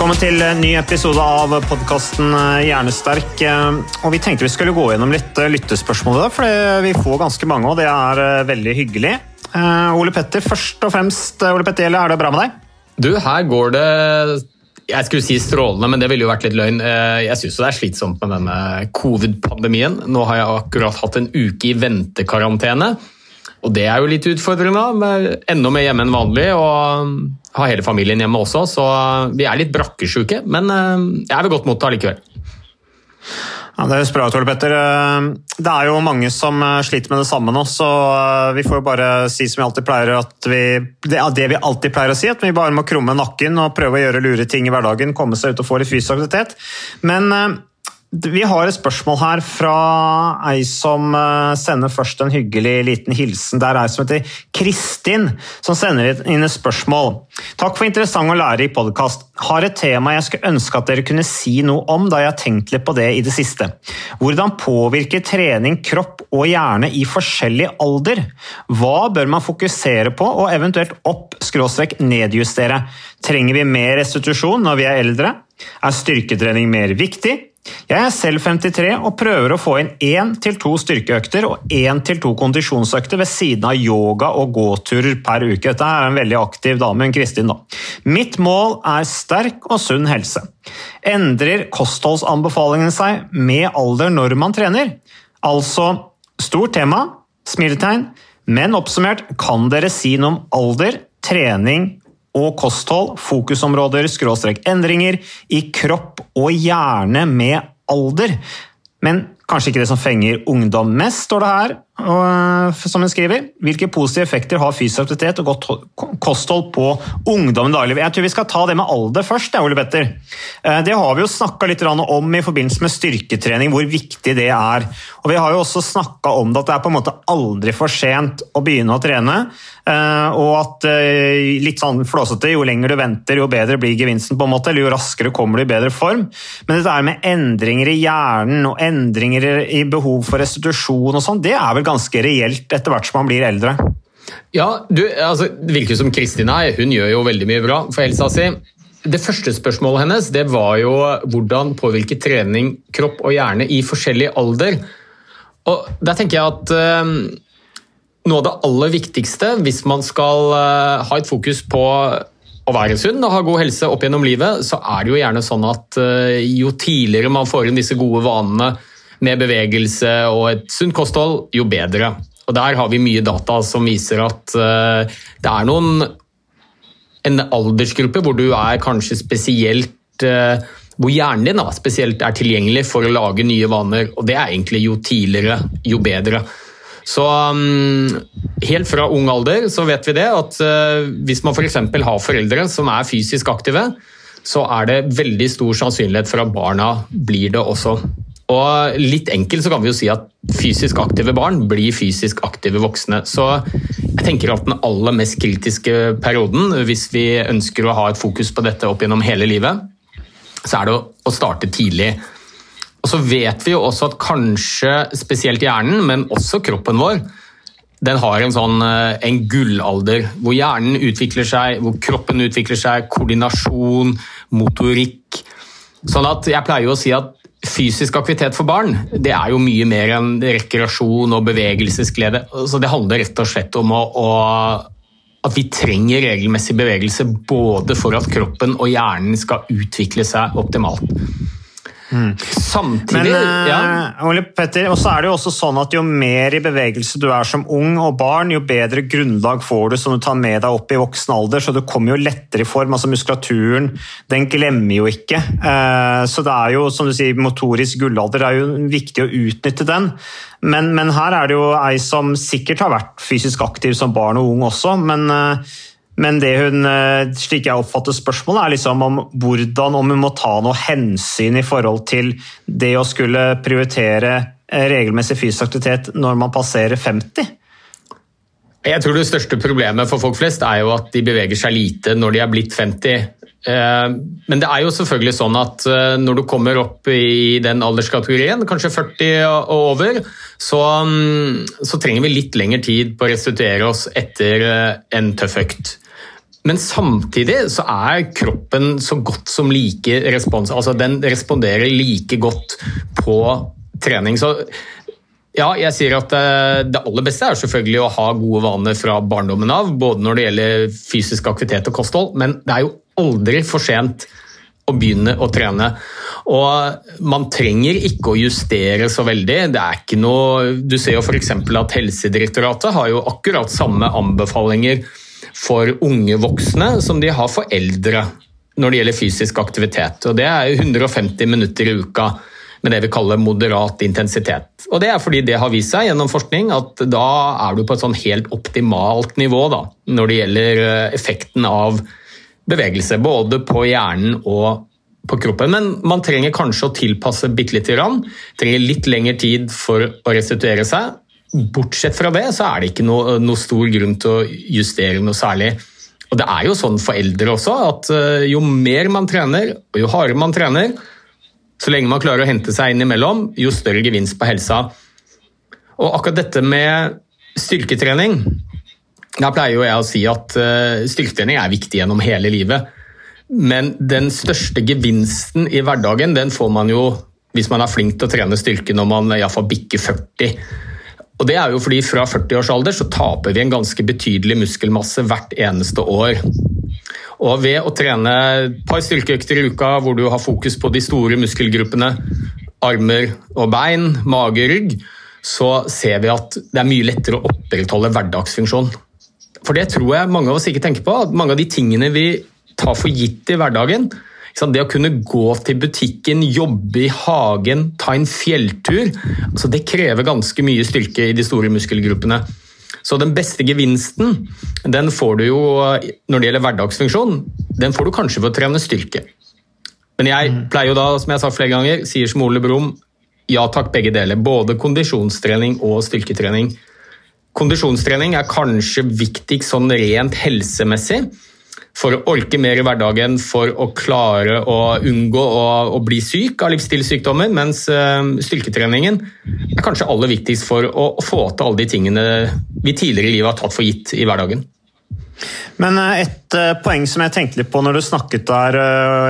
Velkommen til en ny episode av podkasten Hjernesterk. Eh, Og Vi tenkte vi skulle gå gjennom litt eh, lyttespørsmål for vi får ganske mange, og det er eh, veldig hyggelig. Eh, Ole Petter, først og fremst, eh, Ole Petter er det bra med deg? Du, her går det Jeg skulle si strålende, men det ville jo vært litt løgn. Eh, Jeg syns det er slitsomt med denne covid-pandemien. Nå har jeg akkurat hatt en uke i ventekarantene. Og det er jo litt utfordrende, med enda mer hjemme enn vanlig. Og har hele familien hjemme også, så vi er litt brakkesjuke. Men eh, jeg er ved godt mot allikevel. Ja, Det høres bra ut, Ole Petter. Eh, Det er jo mange som eh, sliter med det samme nå, så eh, vi får jo bare si som vi alltid pleier at vi, det er det vi alltid pleier å si, at vi bare må krumme nakken og prøve å gjøre lure ting i hverdagen, komme seg ut og få litt fysisk aktivitet. Men vi har et spørsmål her fra ei som eh, sender først en hyggelig liten hilsen. Det er ei som heter Kristin, som sender inn et spørsmål. Takk for interessant og lærerik podkast. Har et tema jeg skulle ønske at dere kunne si noe om, da jeg har tenkt litt på det i det siste. Hvordan påvirker trening kropp og hjerne i forskjellig alder? Hva bør man fokusere på, og eventuelt opp-nedjustere? Trenger vi mer restitusjon når vi er eldre? Er styrketrening mer viktig? Jeg er selv 53 og prøver å få inn én til to styrkeøkter og én til to kondisjonsøkter ved siden av yoga og gåturer per uke. Dette er en veldig aktiv dame, hun Kristin. da. Mitt mål er sterk og sunn helse. Endrer kostholdsanbefalingene seg med alder når man trener? Altså stort tema, smiletegn, men oppsummert kan dere si noe om alder, trening og kosthold, fokusområder, skråstrek endringer i kropp og hjerne med alder. Men kanskje ikke det som fenger ungdom mest, står det her, og, som hun skriver. Hvilke positive effekter har fysisk aktivitet og godt kosthold på ungdom i dagliglivet? Jeg tror vi skal ta det med alder først, Ole Petter. Eh, Det har vi jo snakka litt om i forbindelse med styrketrening, hvor viktig det er. Og Vi har jo også snakka om det at det er på en måte aldri for sent å begynne å trene. eh, Og at eh, litt sånn flåsete, jo lenger du venter, jo bedre blir gevinsten, på en måte, eller jo raskere kommer du i bedre form. Men dette med endringer i hjernen og endringer i behov for restitusjon og sånn, det er vel ganske reelt etter hvert som man blir eldre. Ja, du, altså, Det virker som Kristin her, hun gjør jo veldig mye bra for helsa si. Det første spørsmålet hennes det var jo hvordan påvirker trening kropp og hjerne i forskjellig alder. Og Der tenker jeg at eh, noe av det aller viktigste hvis man skal eh, ha et fokus på å være sunn og ha god helse opp gjennom livet, så er det jo gjerne sånn at eh, jo tidligere man får inn disse gode vanene med bevegelse og et sunt kosthold, jo bedre. Og Der har vi mye data som viser at eh, det er noen en aldersgruppe hvor du er kanskje spesielt eh, hvor hjernen din da, spesielt er tilgjengelig for å lage nye vaner. og Det er egentlig jo tidligere, jo bedre. Så um, Helt fra ung alder så vet vi det at uh, hvis man f.eks. For har foreldre som er fysisk aktive, så er det veldig stor sannsynlighet for at barna blir det også. Og Litt enkelt så kan vi jo si at fysisk aktive barn blir fysisk aktive voksne. Så jeg tenker at den aller mest kritiske perioden, hvis vi ønsker å ha et fokus på dette opp gjennom hele livet, så er det å starte tidlig. Og så vet vi jo også at kanskje spesielt hjernen, men også kroppen vår, den har en sånn eh, en gullalder hvor hjernen utvikler seg, hvor kroppen utvikler seg, koordinasjon, motorikk. Sånn at jeg pleier jo å si at fysisk aktivitet for barn det er jo mye mer enn rekreasjon og bevegelsesglede. Så Det handler rett og slett om å, å, at vi trenger regelmessig bevegelse både for at kroppen og hjernen skal utvikle seg optimalt. Mm. Samtidig Men, ja. uh, Ole Petter, og så er det jo også sånn at Jo mer i bevegelse du er som ung og barn, jo bedre grunnlag får du som du tar med deg opp i voksen alder. så Du kommer jo lettere i form. altså Muskulaturen den glemmer jo ikke. Uh, så det er jo som du sier, motorisk gullalder. Det er jo viktig å utnytte den. Men, men her er det jo ei som sikkert har vært fysisk aktiv som barn og ung også. men uh, men det hun, slik jeg oppfatter spørsmålet, er liksom om hvordan om hun må ta noe hensyn i forhold til det å skulle prioritere regelmessig fysisk aktivitet når man passerer 50. Jeg tror det største problemet for folk flest er jo at de beveger seg lite når de er blitt 50. Men det er jo selvfølgelig sånn at når du kommer opp i den alderskategorien, kanskje 40 og over, så, så trenger vi litt lengre tid på å restituere oss etter en tøff økt. Men samtidig så er kroppen så godt som like respons, altså den responderer like godt på trening. Så ja, jeg sier at det aller beste er selvfølgelig å ha gode vaner fra barndommen av, både når det gjelder fysisk aktivitet og kosthold, men det er jo aldri for sent å begynne å trene. Og man trenger ikke å justere så veldig. Det er ikke noe Du ser jo f.eks. at Helsedirektoratet har jo akkurat samme anbefalinger for unge voksne som de har for eldre når det gjelder fysisk aktivitet. Og Det er 150 minutter i uka med det vi kaller moderat intensitet. Og Det er fordi det har vist seg gjennom forskning at da er du på et sånn helt optimalt nivå da, når det gjelder effekten av bevegelse. Både på hjernen og på kroppen. Men man trenger kanskje å tilpasse bitte lite grann. Trenger litt lengre tid for å restituere seg. Bortsett fra det så er det ikke noe, noe stor grunn til å justere noe særlig. Og Det er jo sånn for eldre også, at jo mer man trener, og jo hardere man trener, så lenge man klarer å hente seg innimellom, jo større gevinst på helsa. Og akkurat dette med styrketrening Der pleier jo jeg å si at styrketrening er viktig gjennom hele livet. Men den største gevinsten i hverdagen den får man jo hvis man er flink til å trene styrke når man iallfall bikker 40. Og det er jo fordi Fra 40 års alder så taper vi en ganske betydelig muskelmasse hvert eneste år. Og ved å trene et par styrkeøkter i uka hvor du har fokus på de store muskelgruppene, armer og bein, mage, rygg, så ser vi at det er mye lettere å opprettholde hverdagsfunksjon. For det tror jeg mange av oss ikke tenker på. at Mange av de tingene vi tar for gitt i hverdagen, det å kunne gå til butikken, jobbe i hagen, ta en fjelltur, altså det krever ganske mye styrke i de store muskelgruppene. Så den beste gevinsten den får du jo når det gjelder hverdagsfunksjon, den får du kanskje ved å trene styrke. Men jeg pleier jo da, som jeg har sagt flere ganger, sier som Ole Brumm, ja takk, begge deler. Både kondisjonstrening og styrketrening. Kondisjonstrening er kanskje viktigst sånn rent helsemessig. For å orke mer i hverdagen, for å klare å unngå å, å bli syk av livsstilssykdommer. Mens styrketreningen er kanskje aller viktigst for å, å få til alle de tingene vi tidligere i livet har tatt for gitt i hverdagen. Men et poeng som jeg tenkte litt på når du snakket der,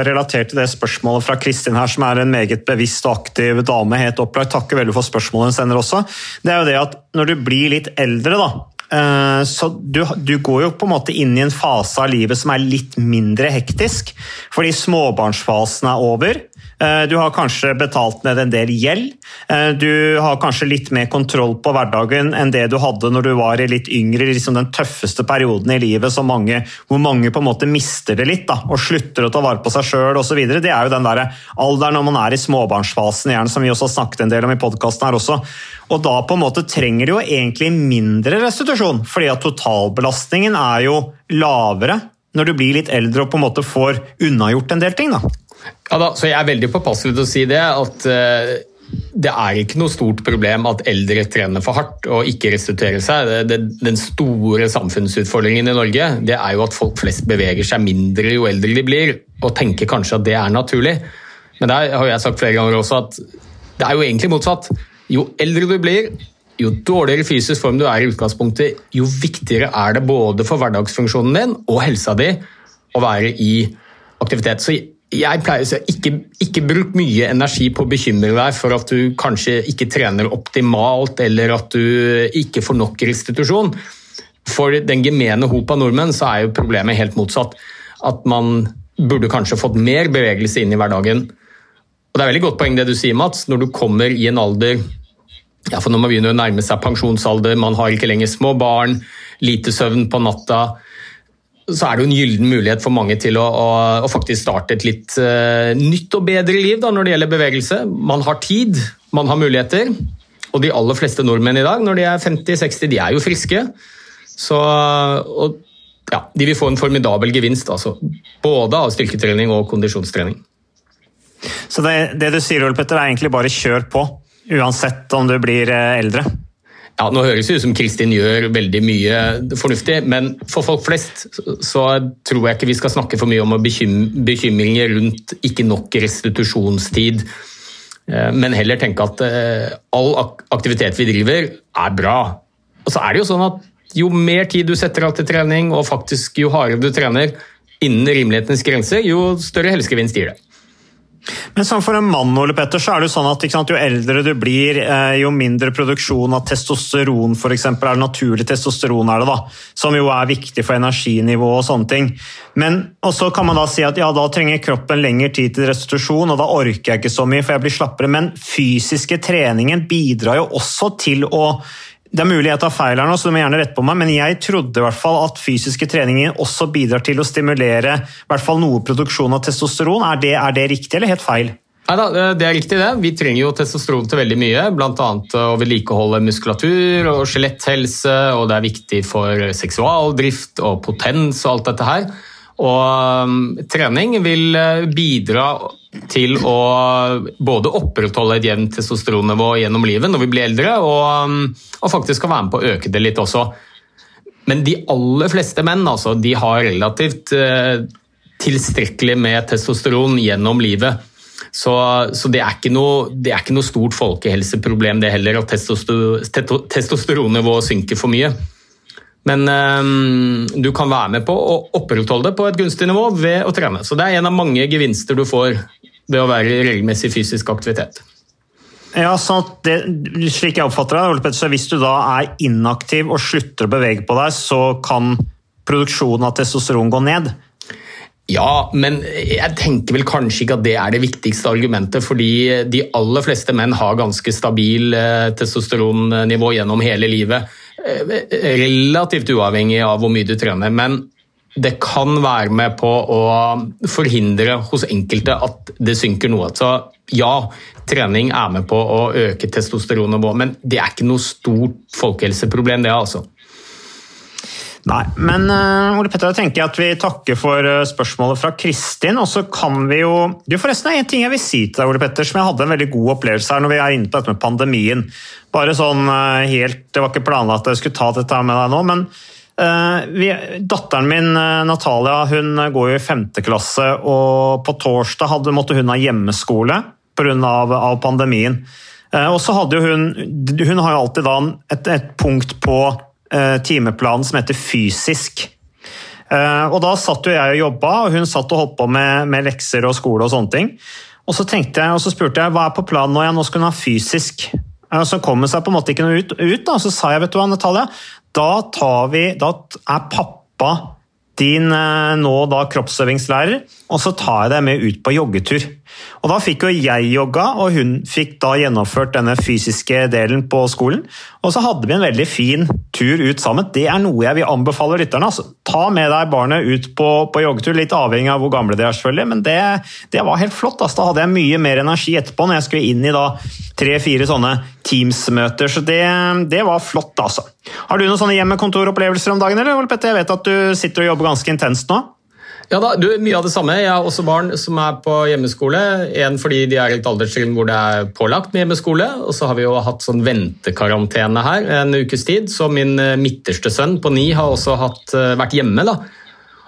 relatert til det spørsmålet fra Kristin her, som er en meget bevisst og aktiv dame, helt opplagt, takker veldig for spørsmålet hun sender også, det er jo det at når du blir litt eldre, da, så du, du, går jo på en måte inn i en fase av livet som er litt mindre hektisk, fordi småbarnsfasen er over. Du har kanskje betalt ned en del gjeld. Du har kanskje litt mer kontroll på hverdagen enn det du hadde når du var litt yngre, liksom den tøffeste perioden i livet mange, hvor mange på en måte mister det litt da, og slutter å ta vare på seg sjøl osv. Det er jo den der alderen når man er i småbarnsfasen, gjerne, som vi også har snakket en del om i podkasten her også. Og da på en måte trenger du jo egentlig mindre restitusjon, fordi at totalbelastningen er jo lavere når du blir litt eldre og på en måte får unnagjort en del ting. da. Ja da, så Jeg er veldig påpasselig til å si det. at uh, Det er ikke noe stort problem at eldre trener for hardt og ikke restituerer seg. Den store samfunnsutfordringen i Norge det er jo at folk flest beveger seg mindre jo eldre de blir, og tenker kanskje at det er naturlig. Men der har jeg sagt flere ganger også at det er jo egentlig motsatt. Jo eldre du blir, jo dårligere fysisk form du er i utgangspunktet, jo viktigere er det både for hverdagsfunksjonen din og helsa di å være i aktivitet. Så jeg pleier å si ikke, ikke bruk mye energi på å bekymre deg for at du kanskje ikke trener optimalt, eller at du ikke får nok restitusjon. For den gemene hop av nordmenn så er jo problemet helt motsatt. At man burde kanskje fått mer bevegelse inn i hverdagen. Og Det er veldig godt poeng det du sier, Mats. Når du kommer i en alder ja, for Når man begynner å nærme seg pensjonsalder, man har ikke lenger små barn, lite søvn på natta så er det jo en gyllen mulighet for mange til å, å, å faktisk starte et litt uh, nytt og bedre liv da, når det gjelder bevegelse. Man har tid, man har muligheter. Og de aller fleste nordmenn i dag, når de er 50-60, de er jo friske. Så og, ja, de vil få en formidabel gevinst, altså. Både av styrketrening og kondisjonstrening. Så det, det du sier, Ole Petter, er egentlig bare kjør på, uansett om du blir eh, eldre? Ja, Nå høres det ut som Kristin gjør veldig mye fornuftig, men for folk flest så tror jeg ikke vi skal snakke for mye om bekymringer rundt ikke nok restitusjonstid. Eh, men heller tenke at eh, all aktivitet vi driver, er bra. Og så er det jo sånn at Jo mer tid du setter av til trening, og faktisk jo hardere du trener innen rimelighetens grenser, jo større helsegevinst gir det. Men sånn for en mann Ole Petter, så er det jo sånn at sant, jo eldre du blir, eh, jo mindre produksjon av testosteron for eksempel, er det naturlig testosteron, er det da, som jo er viktig for energinivå og sånne ting. Men så kan man da si at ja, da trenger kroppen lengre tid til restitusjon, og da orker jeg ikke så mye, for jeg blir slappere. Men fysiske treningen bidrar jo også til å det er mulig jeg tar feil her nå, så du må gjerne rette på meg, men jeg trodde i hvert fall at fysiske treninger også bidrar til å stimulere i hvert fall noe produksjon av testosteron. Er det, er det riktig eller helt feil? Neida, det er riktig det. Vi trenger jo testosteron til veldig mye. Bl.a. å vedlikeholde muskulatur og skjeletthelse, og det er viktig for seksualdrift og potens og alt dette her. Og um, trening vil uh, bidra til å både opprettholde et jevnt testosteronnivå gjennom livet når vi blir eldre, og, um, og faktisk kan være med på å øke det litt også. Men de aller fleste menn altså, de har relativt uh, tilstrekkelig med testosteron gjennom livet. Så, så det, er noe, det, er ikke noe, stort folkehelseproblem det heller, at testosteronnivået synker for mye. Men um, du kan være med på å opprettholde det på et gunstig nivå ved å trene. Så det er en av mange gevinster du får ved å være i regelmessig fysisk aktivitet. Ja, så det, Slik jeg oppfatter det, Ole Petter, så hvis du da er inaktiv og slutter å bevege på deg, så kan produksjonen av testosteron gå ned? Ja, men jeg tenker vel kanskje ikke at det er det viktigste argumentet. Fordi de aller fleste menn har ganske stabil eh, testosteronnivå gjennom hele livet. Eh, relativt uavhengig av hvor mye du trener. Men det kan være med på å forhindre hos enkelte at det synker noe. Så ja, trening er med på å øke testosteronnivået, men det er ikke noe stort folkehelseproblem, det altså. Nei, men uh, Ole Petter, jeg tenker at vi takker for uh, spørsmålet fra Kristin. Og så kan vi jo Du, forresten, det er en ting jeg vil si til deg, Ole Petter, som jeg hadde en veldig god opplevelse her når vi er inne på dette med pandemien. Bare sånn uh, helt Det var ikke planlagt at jeg skulle ta dette med deg nå, men vi, datteren min Natalia hun går jo i femte klasse, og på torsdag hadde, måtte hun ha hjemmeskole pga. Av, av pandemien. Og så hadde hun Hun har jo alltid da et, et punkt på Eh, timeplanen som heter Fysisk. Eh, og Da satt jo jeg og jobba, og hun satt og holdt på med, med, lekser og skole. og sånne ting. Og så, jeg, og så spurte jeg hva er på planen nå, ja, nå skal hun ha fysisk. Og så kom hun seg på en måte ikke noe ut, ut da. så sa jeg vet du hva, Natalia, da, tar vi, da er pappa din eh, nå da kroppsøvingslærer, og så tar jeg deg med ut på joggetur. Og Da fikk jo jeg jogga, og hun fikk da gjennomført denne fysiske delen på skolen. Og så hadde vi en veldig fin tur ut sammen. Det er noe jeg vil anbefale lytterne. Altså, ta med deg barnet ut på, på, joggetur, litt avhengig av hvor gamle de er, selvfølgelig, men det, det var helt flott. Altså, da hadde jeg mye mer energi etterpå når jeg skulle inn i tre-fire sånne Teams-møter, så det, det, var flott, altså. Har du noen sånne hjemmekontoropplevelser om dagen, eller? Jeg vet at du sitter og jobber ganske intenst nå? Ja da, du, Mye av det samme. Jeg har også barn som er på hjemmeskole. En fordi de er i et alderstrinn hvor det er pålagt med hjemmeskole. Og så har vi jo hatt sånn ventekarantene her en ukes tid. Så min eh, midterste sønn på ni har også hatt, eh, vært hjemme. da.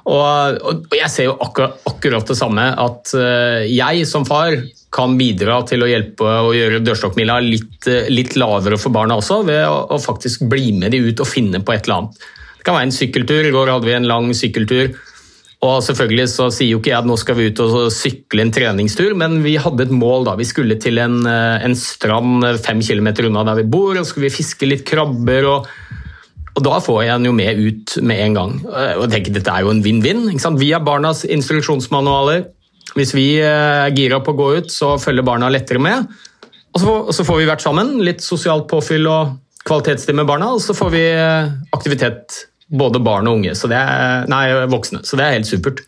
Og, og jeg ser jo akkurat, akkurat, det samme. At eh, jeg som far kan bidra til å hjelpe å gjøre dørstokkmila litt, litt, lavere for barna også, ved å, å faktisk bli med de ut og finne på et eller annet. Det kan være en sykkeltur. I går hadde vi en lang sykkeltur Og selvfølgelig så sier jo ikke jeg at nå skal vi ut og sykle en treningstur, men vi hadde et mål da. Vi skulle til en, eh, en strand fem kilometer unna der vi bor, og så skulle vi fiske litt krabber. og, og da får jeg den jo med ut med en gang. Og jeg tenker Dette er jo en vinn-vinn. Vi har barnas instruksjonsmanualer. Hvis vi er gira på å gå ut, så følger barna lettere med. Og så, får, så får vi vært sammen. Litt sosialt påfyll og kvalitetstid med barna, og så får vi eh, aktivitet både barn og unge, er, nei, voksne. Så det er helt supert.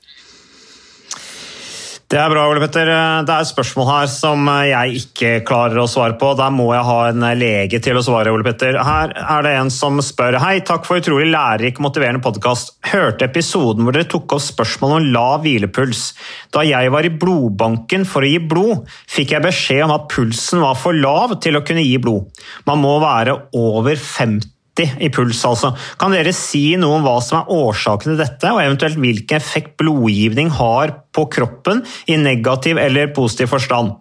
Det er bra, Ole Petter. Det er et spørsmål her som jeg ikke klarer å svare på. Der må jeg ha en lege til å svare, Ole Petter. Her er det en som spør Hei, takk for utrolig lærerik og motiverende podkast. Hørte episoden hvor dere tok opp spørsmål om lav hvilepuls. Da jeg var i blodbanken for å gi blod, fikk jeg beskjed om at pulsen var for lav til å kunne gi blod. Man må være over 50 i puls, altså. Kan dere si noe om hva som er årsaken til dette, og eventuelt hvilken effekt blodgivning har på kroppen i negativ eller positiv forstand?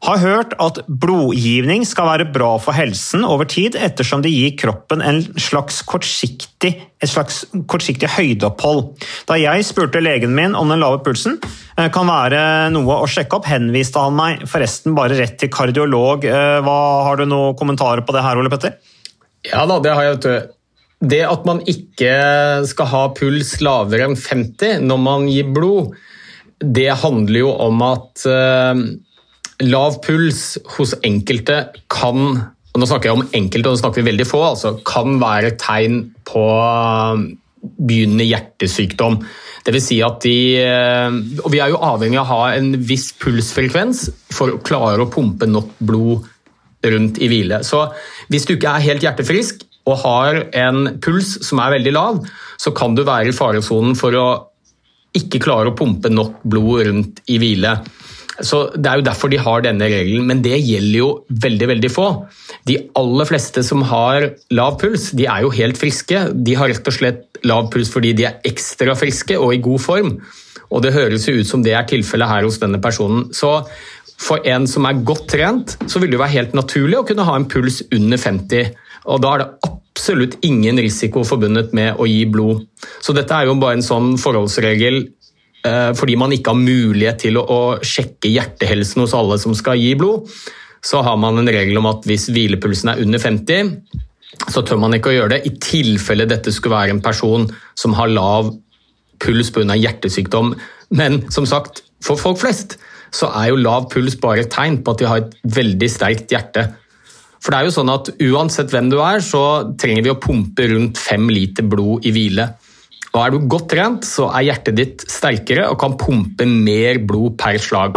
Har hørt at blodgivning skal være bra for helsen over tid, ettersom det gir kroppen en slags kortsiktig, et slags kortsiktig høydeopphold. Da jeg spurte legen min om den lave pulsen kan være noe å sjekke opp, henviste han meg forresten bare rett til kardiolog. Hva, har du noen kommentarer på det her, Ole Petter? Ja da, det har jeg, vet du. Det at man ikke skal ha puls lavere enn 50 når man gir blod, det handler jo om at uh, lav puls hos enkelte kan og Nå snakker jeg om enkelte, og nå snakker vi veldig få. altså Kan være et tegn på begynnende hjertesykdom. Det vil si at de uh, Og vi er jo avhengig av å ha en viss pulsfrekvens for å klare å pumpe nok blod rundt i hvile. Så hvis du ikke er helt hjertefrisk og har en puls som er veldig lav, så kan du være i faresonen for å ikke klare å pumpe nok blod rundt i hvile. Så Det er jo derfor de har denne regelen, men det gjelder jo veldig veldig få. De aller fleste som har lav puls, de er jo helt friske. De har rett og slett lav puls fordi de er ekstra friske og i god form. Og det høres jo ut som det er tilfellet her hos denne personen. Så for en som er godt trent, så vil det være helt naturlig å kunne ha en puls under 50. Og da er det absolutt ingen risiko forbundet med å gi blod. Så dette er jo bare en sånn forholdsregel eh, fordi man ikke har mulighet til å, å sjekke hjertehelsen hos alle som skal gi blod. Så har man en regel om at hvis hvilepulsen er under 50, så tør man ikke å gjøre det, i tilfelle dette skulle være en person som har lav puls pga. hjertesykdom. Men som sagt, for folk flest så er jo lav puls bare et tegn på at de har et veldig sterkt hjerte. For det er jo sånn at Uansett hvem du er, så trenger vi å pumpe rundt fem liter blod i hvile. Og Er du godt trent, så er hjertet ditt sterkere og kan pumpe mer blod per slag.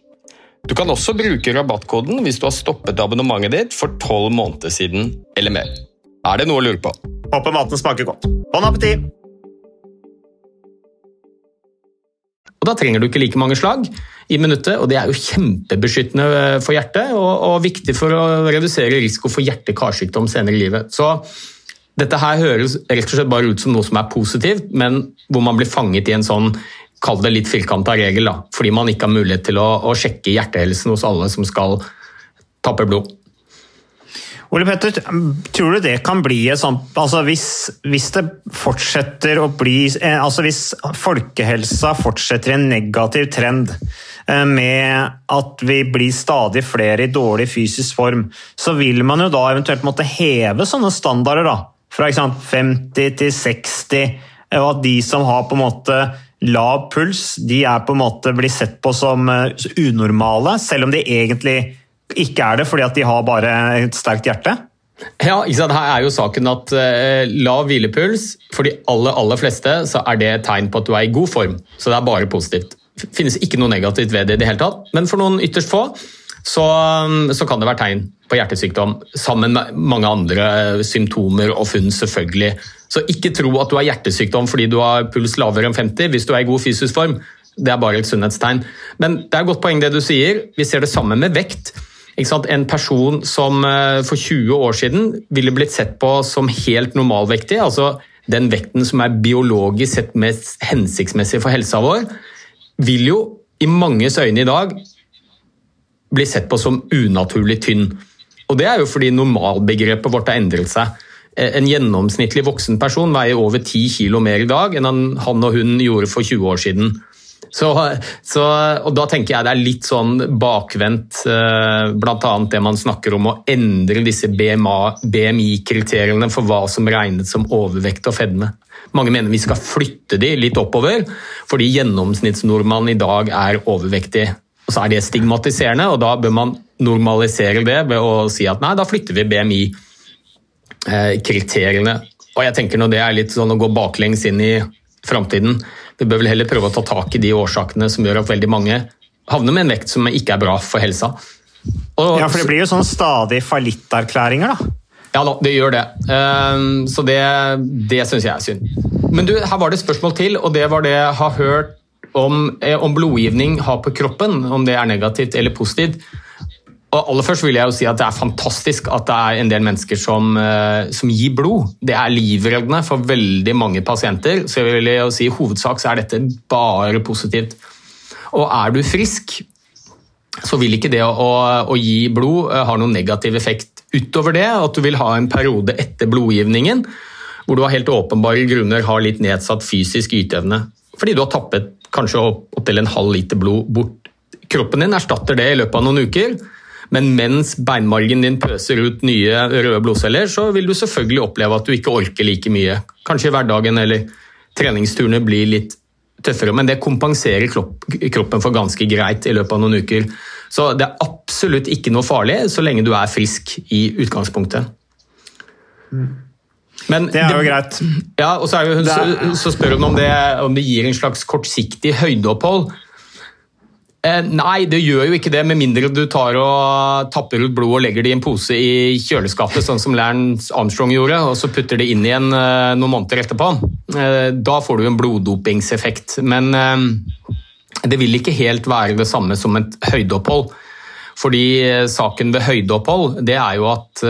Du kan også bruke rabattkoden hvis du har stoppet abonnementet ditt for tolv måneder siden eller mer. Er det noe å lure på? Håper maten smaker godt. Bon appétit! Og Da trenger du ikke like mange slag i minuttet, og det er jo kjempebeskyttende for hjertet og, og viktig for å redusere risiko for hjerte-karsykdom senere i livet. Så dette her høres rett og slett bare ut som noe som er positivt, men hvor man blir fanget i en sånn kall det litt firkanta regel, da, fordi man ikke har mulighet til å, å sjekke hjertehelsen hos alle som skal tappe blod. Ole Petter, tror du det kan bli et sånt altså hvis, hvis det fortsetter å bli eh, altså Hvis folkehelsa fortsetter i en negativ trend eh, med at vi blir stadig flere i dårlig fysisk form, så vil man jo da eventuelt måtte heve sånne standarder da, fra eksempel 50 til 60, og at de som har på en måte lav puls, de er på en måte blir sett på som eh, unormale, selv om de egentlig ikke er det fordi at de har bare et sterkt hjerte? Ja? Her er jo saken at eh, lav hvilepuls for de aller, aller fleste så er det et tegn på at du er i god form. Så det er bare positivt. Det finnes ikke noe negativt ved det i det hele tatt. Men for noen ytterst få så, så kan det være tegn på hjertesykdom, sammen med mange andre symptomer og funn, selvfølgelig. Så ikke tro at du har hjertesykdom fordi du har puls lavere enn 50 hvis du er i god fysisk form. Det er bare et sunnhetstegn. Men det er et godt poeng det du sier. Vi ser det samme med vekt. En person som eh, for 20 år siden ville blitt sett på som helt normalvektig, altså den vekten som er biologisk sett mest hensiktsmessig for helsa vår, vil jo i manges øyne i dag bli sett på som unaturlig tynn. Og Det er jo fordi normalbegrepet vårt har endret seg. Eh, En gjennomsnittlig voksen person veier over 10 kg mer i dag enn han og hun gjorde for 20 år siden. Så, så, og Da tenker jeg det er litt sånn bakvendt, eh, bl.a. det man snakker om å endre disse BMI-kriteriene for hva som regnes som overvekt og fedme. Mange mener vi skal flytte de litt oppover, fordi gjennomsnittsnordmannen i dag er overvektig. Og så er det stigmatiserende, og da bør man normalisere det ved å si at nei, da flytter vi BMI-kriteriene. Og jeg tenker når det er litt sånn å gå baklengs inn i framtiden, vi bør vel heller prøve å ta tak i de årsakene som gjør at veldig mange havner med en vekt som ikke er bra for helsa. Og, ja, for det blir jo sånn stadig fallitterklæringer, da. Ja da, det gjør det. Ehm, så det, det syns jeg er synd. Men du, her var det et spørsmål til, og det var det jeg har hørt om, eh, om blodgivning har på kroppen, om det er negativt eller positivt. Og aller først vil jeg jo si at Det er fantastisk at det er en del mennesker som, eh, som gir blod. Det er livreddende for veldig mange pasienter. Så jeg vil jo si i hovedsak så er dette bare positivt. Og er du frisk, så vil ikke det å, å gi blod eh, ha noen negativ effekt utover det. At du vil ha en periode etter blodgivningen hvor du av helt åpenbare grunner har litt nedsatt fysisk yteevne. Fordi du har tappet kanskje opptil en halv liter blod bort. Kroppen din erstatter det i løpet av noen uker. Men mens beinmargen din pøser ut nye røde blodceller, så vil du selvfølgelig oppleve at du ikke orker like mye. Kanskje hverdagen eller treningsturene blir litt tøffere, men det kompenserer kroppen for ganske greit i løpet av noen uker. Så det er absolutt ikke noe farlig så lenge du er frisk i utgangspunktet. Men det er jo det, greit. Ja, og så, hun, så, så, spør hun om det, om det gir en slags kortsiktig høydeopphold. Eh, nei, det gjør jo ikke det, med mindre du tar og tapper ut blod og legger det i en pose i kjøleskapet, sånn som Lance Armstrong gjorde, og så putter det inn igjen eh, noen måneder etterpå. Eh, da får du en bloddopingseffekt. Men det vil ikke helt være det samme som et høydeopphold. Fordi saken ved høydeopphold det er jo at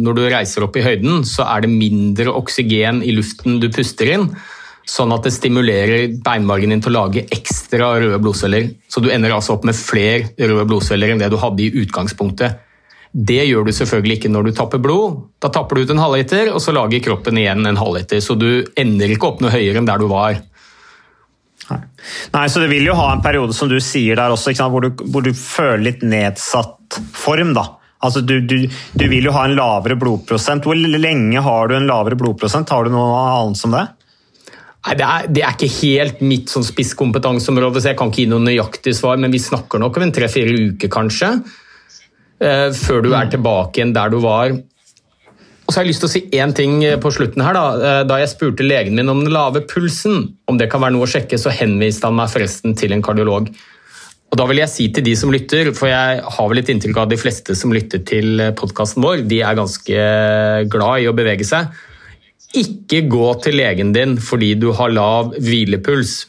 når du reiser opp i høyden, så er det mindre oksygen i luften du puster inn. Sånn at det stimulerer beinmargen din til å lage ekstra røde blodceller. Så du ender altså opp med flere røde blodceller enn det du hadde i utgangspunktet. Det gjør du selvfølgelig ikke når du tapper blod. Da tapper du ut en halvliter, og så lager kroppen igjen en halvliter. Så du ender ikke opp noe høyere enn der du var. Nei, så Det vil jo ha en periode som du sier der også, hvor du, hvor, du, føler litt nedsatt form. da. Altså, du, du, du, vil jo ha en lavere blodprosent. Hvor lenge har du en lavere blodprosent? Har du noe annet som det? Nei, det er, det er, ikke helt mitt sånn spisskompetanseområde, så jeg kan ikke gi noe nøyaktig svar, men vi snakker nok om en tre-fire uker, kanskje. eh, før du er tilbake igjen der du var. Og så har jeg lyst til å si én ting på slutten her. Da. Uh, da jeg spurte legen min om den lave pulsen, om det kan være noe å sjekke, så henviste han meg forresten til en kardiolog. Og da vil jeg si til de som lytter, for jeg har vel litt inntrykk av at de fleste som lytter til podkasten vår, de er ganske glad i å bevege seg. Ikke gå til legen din fordi du har lav hvilepuls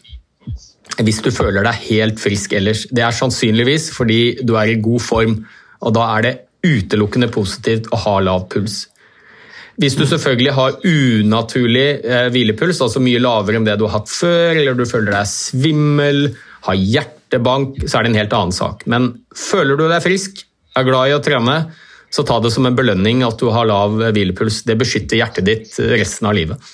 hvis du føler deg helt frisk ellers. Det er sannsynligvis fordi du er i god form, og da er det utelukkende positivt å ha lav puls. Hvis du selvfølgelig har unaturlig eh, hvilepuls, altså mye lavere enn det du har hatt før, eller du føler deg svimmel, har hjertebank, så er det en helt annen sak. Men føler du deg frisk, er glad i å trene, så ta det som en belønning at du har lav hvilepuls. Det beskytter hjertet ditt resten av livet.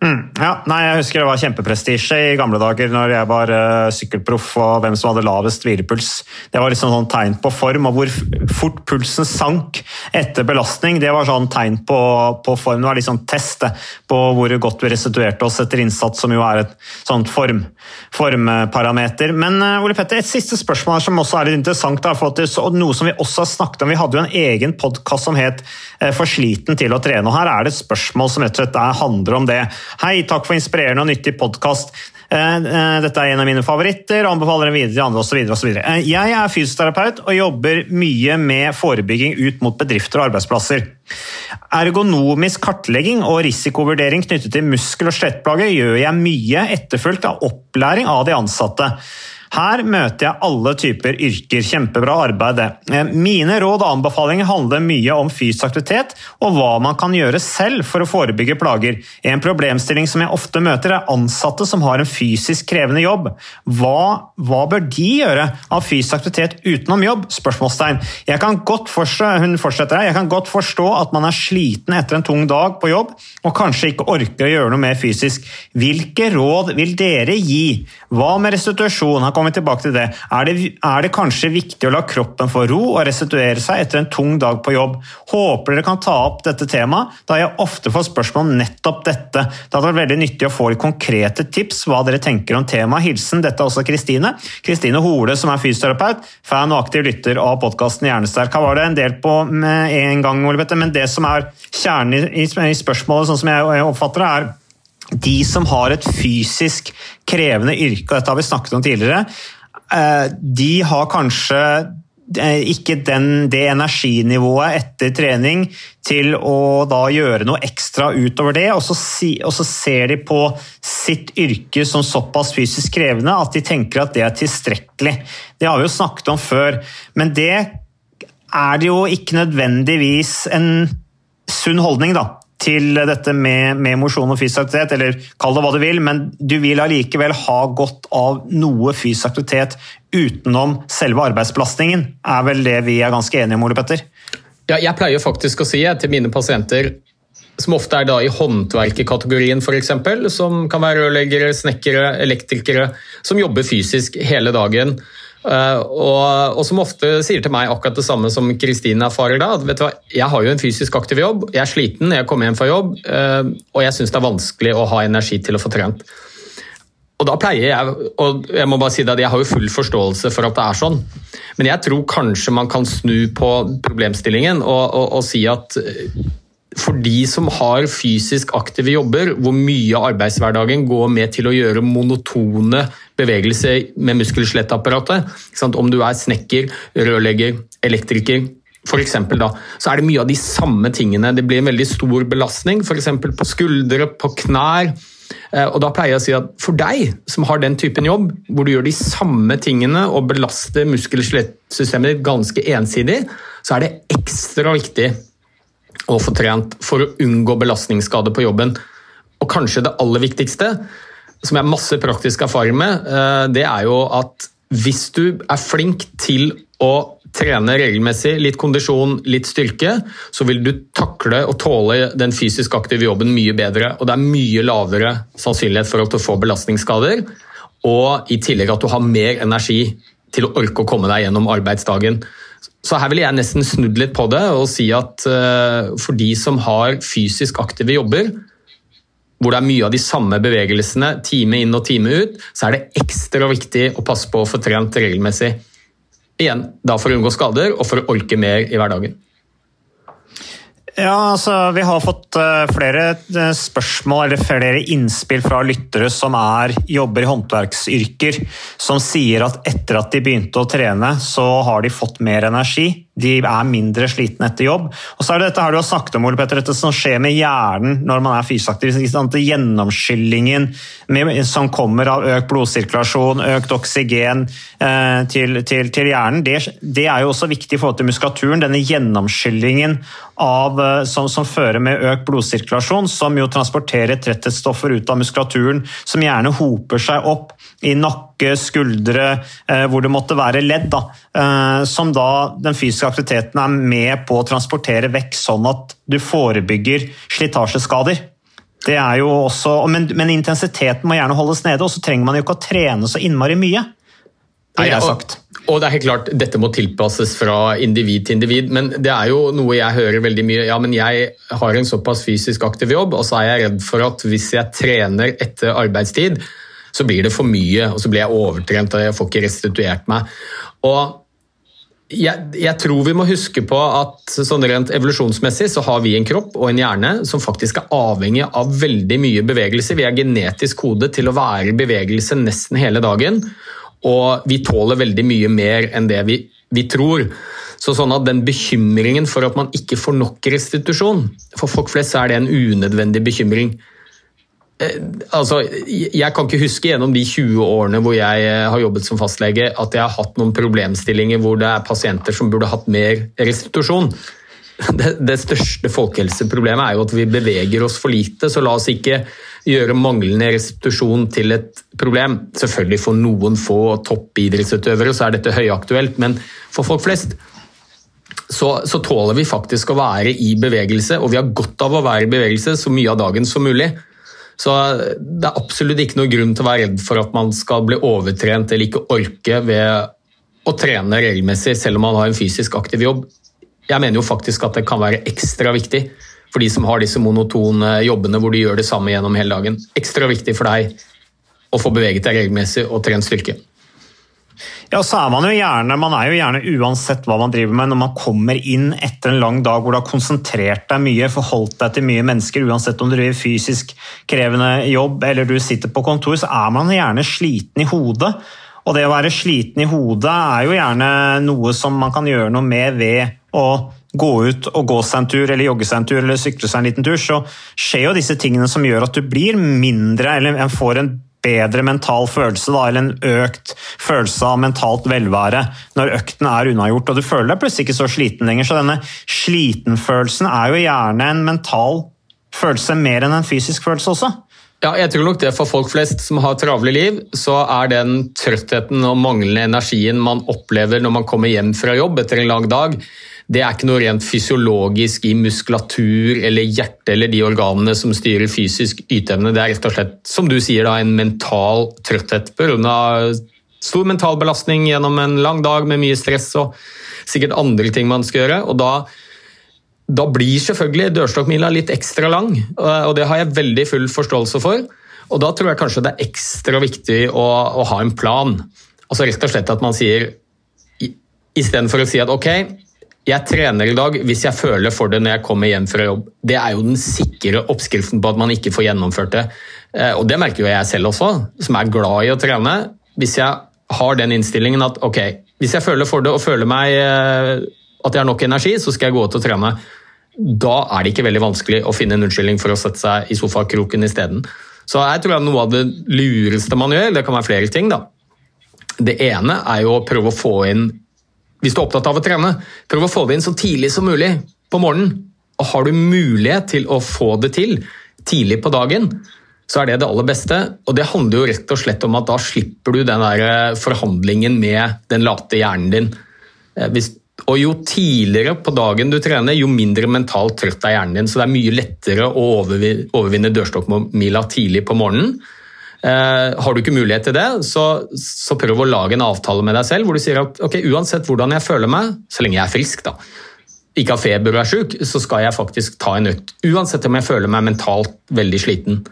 Mm, ja, nei, jeg husker det var kjempeprestisje i gamle dager når jeg var uh, sykkelproff og hvem som hadde lavest hvilepuls. Det var liksom sånn tegn på form, og hvor fort pulsen sank etter belastning. Det var sånn tegn på, på form. Det var liksom test på hvor godt vi restituerte oss etter innsats, som jo er et sånt form, formparameter. Men uh, Ole Petter, et siste spørsmål som også er litt interessant, da, for og noe som vi også har snakket om. Vi hadde jo en egen podkast som het 'For sliten til å trene'. og Her er det et spørsmål som er, handler om det. Hei, takk for inspirerende og nyttig podkast. Eh, eh, dette er en av mine favoritter, anbefaler den videre til andre osv. Eh, jeg er fysioterapeut og jobber mye med forebygging ut mot bedrifter og arbeidsplasser. Ergonomisk kartlegging og risikovurdering knyttet til muskel- og skjelettplager gjør jeg mye etterfulgt av opplæring av de ansatte. Her møter jeg alle typer yrker. Kjempebra arbeid, det. Eh, mine råd og anbefalinger handler mye om fysisk aktivitet og hva man kan gjøre selv for å forebygge plager. En problemstilling som jeg ofte møter, er ansatte som har en fysisk krevende jobb. Hva, hva bør de gjøre av fysisk aktivitet utenom jobb? Spørsmålstegn. Jeg kan godt forstå, hun fortsetter her, jeg kan godt forstå at man er sliten etter en tung dag på jobb og kanskje ikke orker å gjøre noe mer fysisk. Hvilke råd vil dere gi? Hva med restitusjon? Han kommer tilbake til det. Er, det. er det kanskje viktig å la kroppen få ro og restituere seg etter en tung dag på jobb? Håper dere kan ta opp dette temaet, da jeg ofte får spørsmål om nettopp dette. Det hadde vært veldig nyttig å få litt konkrete tips hva dere tenker om temaet. Hilsen dette er også Kristine. Kristine Hole, som er fysioterapeut, fan og aktiv lytter av podkasten Hjernesterk. Her var det en del på med en gang, men det som er kjernen i spørsmålet, sånn som jeg oppfatter det, er de som har et fysisk krevende yrke, og dette har vi snakket om tidligere, eh, de har kanskje eh, ikke den, det energinivået etter trening til å da gjøre noe ekstra utover det, og så, si, og så, ser de på sitt yrke som såpass fysisk krevende at de tenker at det er tilstrekkelig. Det har vi jo snakket om før, men det er det jo ikke nødvendigvis en sunn holdning, da til dette med, med mosjon og fysisk aktivitet, eller kall det hva du vil, men du vil allikevel ha godt av noe fysisk aktivitet utenom selve arbeidsbelastningen, er vel det vi er ganske enige om, Ole Petter? Ja, jeg pleier faktisk å si til mine pasienter som ofte er da i håndverkerkategorien f.eks., som kan være rørleggere, snekkere, elektrikere, som jobber fysisk hele dagen. Uh, og, og, som ofte sier til meg akkurat det samme som Kristine erfarer da. vet du hva, Jeg har jo en fysisk aktiv jobb, jeg er sliten jeg kommer hjem fra jobb, uh, og jeg syns det er vanskelig å ha energi til å få trent. Og da pleier jeg, og jeg må bare si det at jeg har jo full forståelse for at det er sånn, men jeg tror kanskje man kan snu på problemstillingen og, og, og si at for de som har fysisk aktive jobber, hvor mye av arbeidshverdagen går med til å gjøre monotone bevegelser med muskel-skjelettapparatet, om du er snekker, rørlegger, elektriker for da, så er det mye av de samme tingene. Det blir en veldig stor belastning, f.eks. på skuldre, på knær. Eh, og da pleier jeg å si at For deg som har den typen jobb, hvor du gjør de samme tingene og belaster muskel-skjelettsystemet ganske ensidig, så er det ekstra viktig å få trent for å unngå belastningsskade på jobben. Og kanskje det aller viktigste, som jeg har masse praktisk erfaring med, eh, det er jo at hvis du er flink til å trene regelmessig, litt kondisjon, litt styrke, så vil du takle og tåle den fysisk aktive jobben mye bedre. Og det er mye lavere sannsynlighet for at du får belastningsskader, og i tillegg at du har mer energi til å orke å komme deg gjennom arbeidsdagen. Så her vil jeg nesten snudd litt på det og si at uh, for de som har fysisk aktive jobber, hvor det er mye av de samme bevegelsene time inn og time ut, så er det ekstra viktig å passe på å få trent regelmessig. Igjen, da for å unngå skader og for å orke mer i hverdagen. Ja, altså Vi har fått uh, flere uh, spørsmål eller flere innspill fra lyttere som er, jobber i håndverksyrker, som sier at etter at de begynte å trene, så har de fått mer energi. De er mindre slitne etter jobb. Og så er det dette her du har snakket om, Ole Petter, dette som skjer med hjernen når man er fysisk aktiv. Gjennomskyllingen som kommer av økt blodsirkulasjon, økt oksygen eh, til, til, til, hjernen, det, det, er jo også viktig i forhold til muskulaturen. Denne gjennomskyllingen av, eh, som, som, fører med økt blodsirkulasjon, som jo transporterer tretthetsstoffer ut av muskulaturen, som gjerne hoper seg opp i nakke, skuldre, eh, hvor det måtte være ledd. Da, eh, som da den fysiske aktiviteten er med på å transportere vekk, sånn at du forebygger slitasjeskader. Det er jo også, men, men, intensiteten må gjerne holdes nede, og så trenger man jo ikke å trene så innmari mye. Det har sagt. Og det er helt klart, Dette må tilpasses fra individ til individ, men det er jo noe jeg hører veldig mye. Ja, men jeg har en såpass fysisk aktiv jobb, og så er jeg redd for at hvis jeg trener etter arbeidstid, så blir det for mye, og så blir jeg overtrent og jeg får ikke restituert meg. Og jeg, jeg, tror vi må huske på at sånn rent evolusjonsmessig så har vi en kropp og en hjerne som faktisk er avhengig av veldig mye bevegelse. Vi er genetisk kodet til å være i bevegelse nesten hele dagen, og vi tåler veldig mye mer enn det vi, vi tror. Så sånn at den Bekymringen for at man ikke får nok restitusjon For folk flest er det en unødvendig bekymring. Eh, altså, jeg kan ikke huske gjennom de 20 årene hvor jeg eh, har jobbet som fastlege, at jeg har hatt noen problemstillinger hvor det er pasienter som burde hatt mer restitusjon. Det, det, største folkehelseproblemet er jo at vi beveger oss for lite, så la oss ikke gjøre manglende restitusjon til et problem. Selvfølgelig for noen få toppidrettsutøvere så er dette høyaktuelt, men for folk flest så, så tåler vi faktisk å være i bevegelse, og vi har godt av å være i bevegelse så mye av dagen som mulig. Så det er absolutt ikke noen grunn til å være redd for at man skal bli overtrent eller ikke orke ved å trene regelmessig, selv om man har en fysisk aktiv jobb. Jeg mener jo faktisk at det kan være ekstra viktig for de som har disse monotone jobbene hvor de gjør det samme gjennom hele dagen. Ekstra viktig for deg å få beveget deg regelmessig og trent styrke. Ja, så er man jo gjerne man er jo gjerne uansett hva man driver med, når man kommer inn etter en lang dag hvor du har konsentrert deg mye, forholdt deg til mye mennesker, uansett om du driver fysisk krevende jobb eller du sitter på kontor, så er man gjerne sliten i hodet. Og det å være sliten i hodet er jo gjerne noe som man kan gjøre noe med ved å gå ut og gå seg en tur, eller jogge seg en tur, eller sykle seg en liten tur, så skjer jo disse tingene som gjør at du blir mindre, eller får en bedre mental følelse, da, eller en økt følelse av mentalt velvære når økten er unnagjort, og du føler deg plutselig ikke så sliten lenger. Så denne slitenfølelsen er jo gjerne en mental følelse mer enn en fysisk følelse også. Ja, jeg tror nok det For folk flest som har travle liv, så er den trøttheten og manglende energien man opplever når man kommer hjem fra jobb etter en lang dag, det er ikke noe rent fysiologisk i muskulatur eller hjerte eller de organene som styrer fysisk yteevne. Det er rett og slett, som du sier, da, en mental trøtthet pga. stor mental belastning gjennom en lang dag med mye stress og sikkert andre ting man skal gjøre. og da da blir selvfølgelig dørstokkmila litt ekstra lang, og det har jeg veldig full forståelse for. Og da tror jeg kanskje det er ekstra viktig å, å ha en plan. Altså rett og slett at man sier Istedenfor å si at ok, jeg trener i dag hvis jeg føler for det når jeg kommer hjem fra jobb. Det er jo den sikre oppskriften på at man ikke får gjennomført det. Eh, Og det merker jo jeg selv også, som er glad i å trene. Hvis jeg har den innstillingen at ok, hvis jeg føler for det og føler meg eh, at jeg har nok energi, så skal jeg gå ut og trene. Da er det ikke veldig vanskelig å finne en unnskyldning for å sette seg i sofakroken isteden. Så jeg tror at noe av det lureste man gjør, det kan være flere ting, da. Det ene er jo å prøve å få inn hvis du er opptatt av å trene, prøv å få det inn så tidlig som mulig på morgenen. Og har du mulighet til å få det til tidlig på dagen, så er det det aller beste. Og det handler jo rett og slett om at da slipper du den der eh, forhandlingen med den late hjernen din. Eh, Hvis, og jo tidligere på dagen du trener, jo mindre mentalt trøtt er hjernen din. Så det er mye lettere å overvinne dørstokkmila tidlig på morgenen. Eh, har du ikke mulighet til det, så, så prøv å lage en avtale med deg selv hvor du sier at ok, uansett hvordan jeg føler meg, så lenge jeg er frisk, da, ikke har feber og er syk, så skal jeg faktisk ta en økt. Uansett om jeg føler meg mentalt veldig sliten.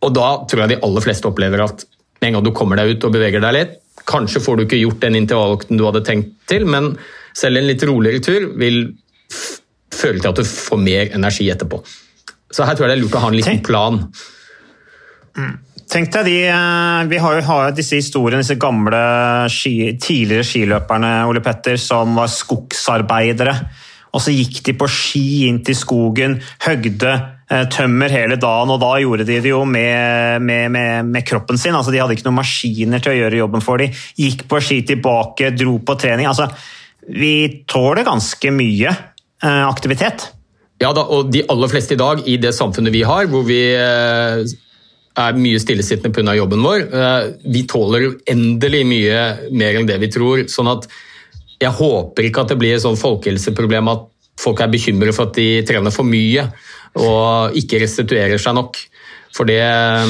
Og da tror jeg de aller fleste opplever at med en gang du kommer deg ut og beveger deg litt, kanskje får du ikke gjort den intervalløkten du hadde tenkt til, men selv en litt roligere tur vil føle til at du får mer energi etterpå. Så her tror jeg det er lurt å ha en liten plan. Tenk deg de, eh, Vi har jo har disse historiene, disse gamle ski, tidligere skiløperne Ole Petter, som var skogsarbeidere. Og så gikk de på ski inn til skogen, høgde eh, tømmer hele dagen, og da gjorde de det jo med, med, med, med kroppen sin. altså De hadde ikke noen maskiner til å gjøre jobben for dem. Gikk på ski tilbake, dro på trening. altså Vi tåler ganske mye eh, aktivitet. Ja da, og de aller fleste i dag, i det samfunnet vi har, hvor vi er mye stillesittende pga. jobben vår, eh, vi tåler uendelig mye mer enn det vi tror. sånn at jeg håper ikke at det blir et sånn folkehelseproblem at folk er bekymret for at de trener for mye og ikke restituerer seg nok. For det, eh,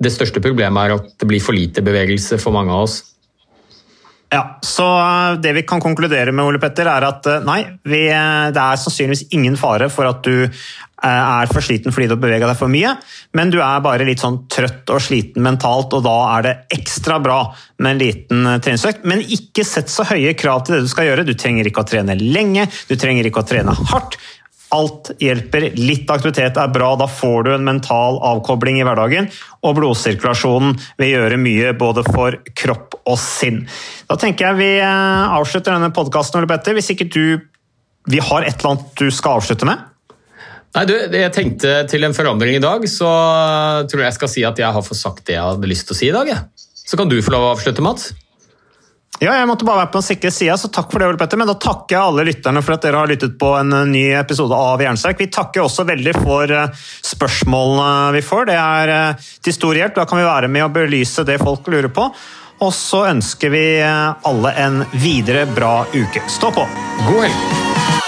det største problemet er at det blir for lite bevegelse for mange av oss. Ja, så eh, Det vi kan konkludere med, Ole Petter, er at nei, vi, det er sannsynligvis ingen fare for at du er for sliten fordi du har bevega deg for mye, men du er bare litt sånn trøtt og sliten mentalt, og da er det ekstra bra med en liten treningsøkt. Men ikke sett så høye krav til det du skal gjøre. Du trenger ikke å trene lenge, du trenger ikke å trene hardt. Alt hjelper. Litt aktivitet er bra, da får du en mental avkobling i hverdagen. Og blodsirkulasjonen vil gjøre mye både for kropp og sinn. Da tenker jeg vi eh, avslutter denne podkasten, Ole Petter. Hvis ikke du vi har et eller annet du skal avslutte med? Nei, du, Jeg tenkte til en forandring i dag, så tror jeg jeg skal si at jeg har fått sagt det jeg hadde lyst til å si i dag. Jeg. Så kan du få lov å avslutte, Mats. Ja, jeg måtte bare være på den sikre sida, så takk for det, Ole Petter. Men da takker jeg alle lytterne for at dere har lyttet på en eh, ny episode av Jernsterk. Vi takker også veldig for eh, spørsmålene vi får. Det er eh, til stor hjelp. Da kan vi være med og belyse det folk lurer på. Og så ønsker vi alle en videre bra uke. Stå på! God helg!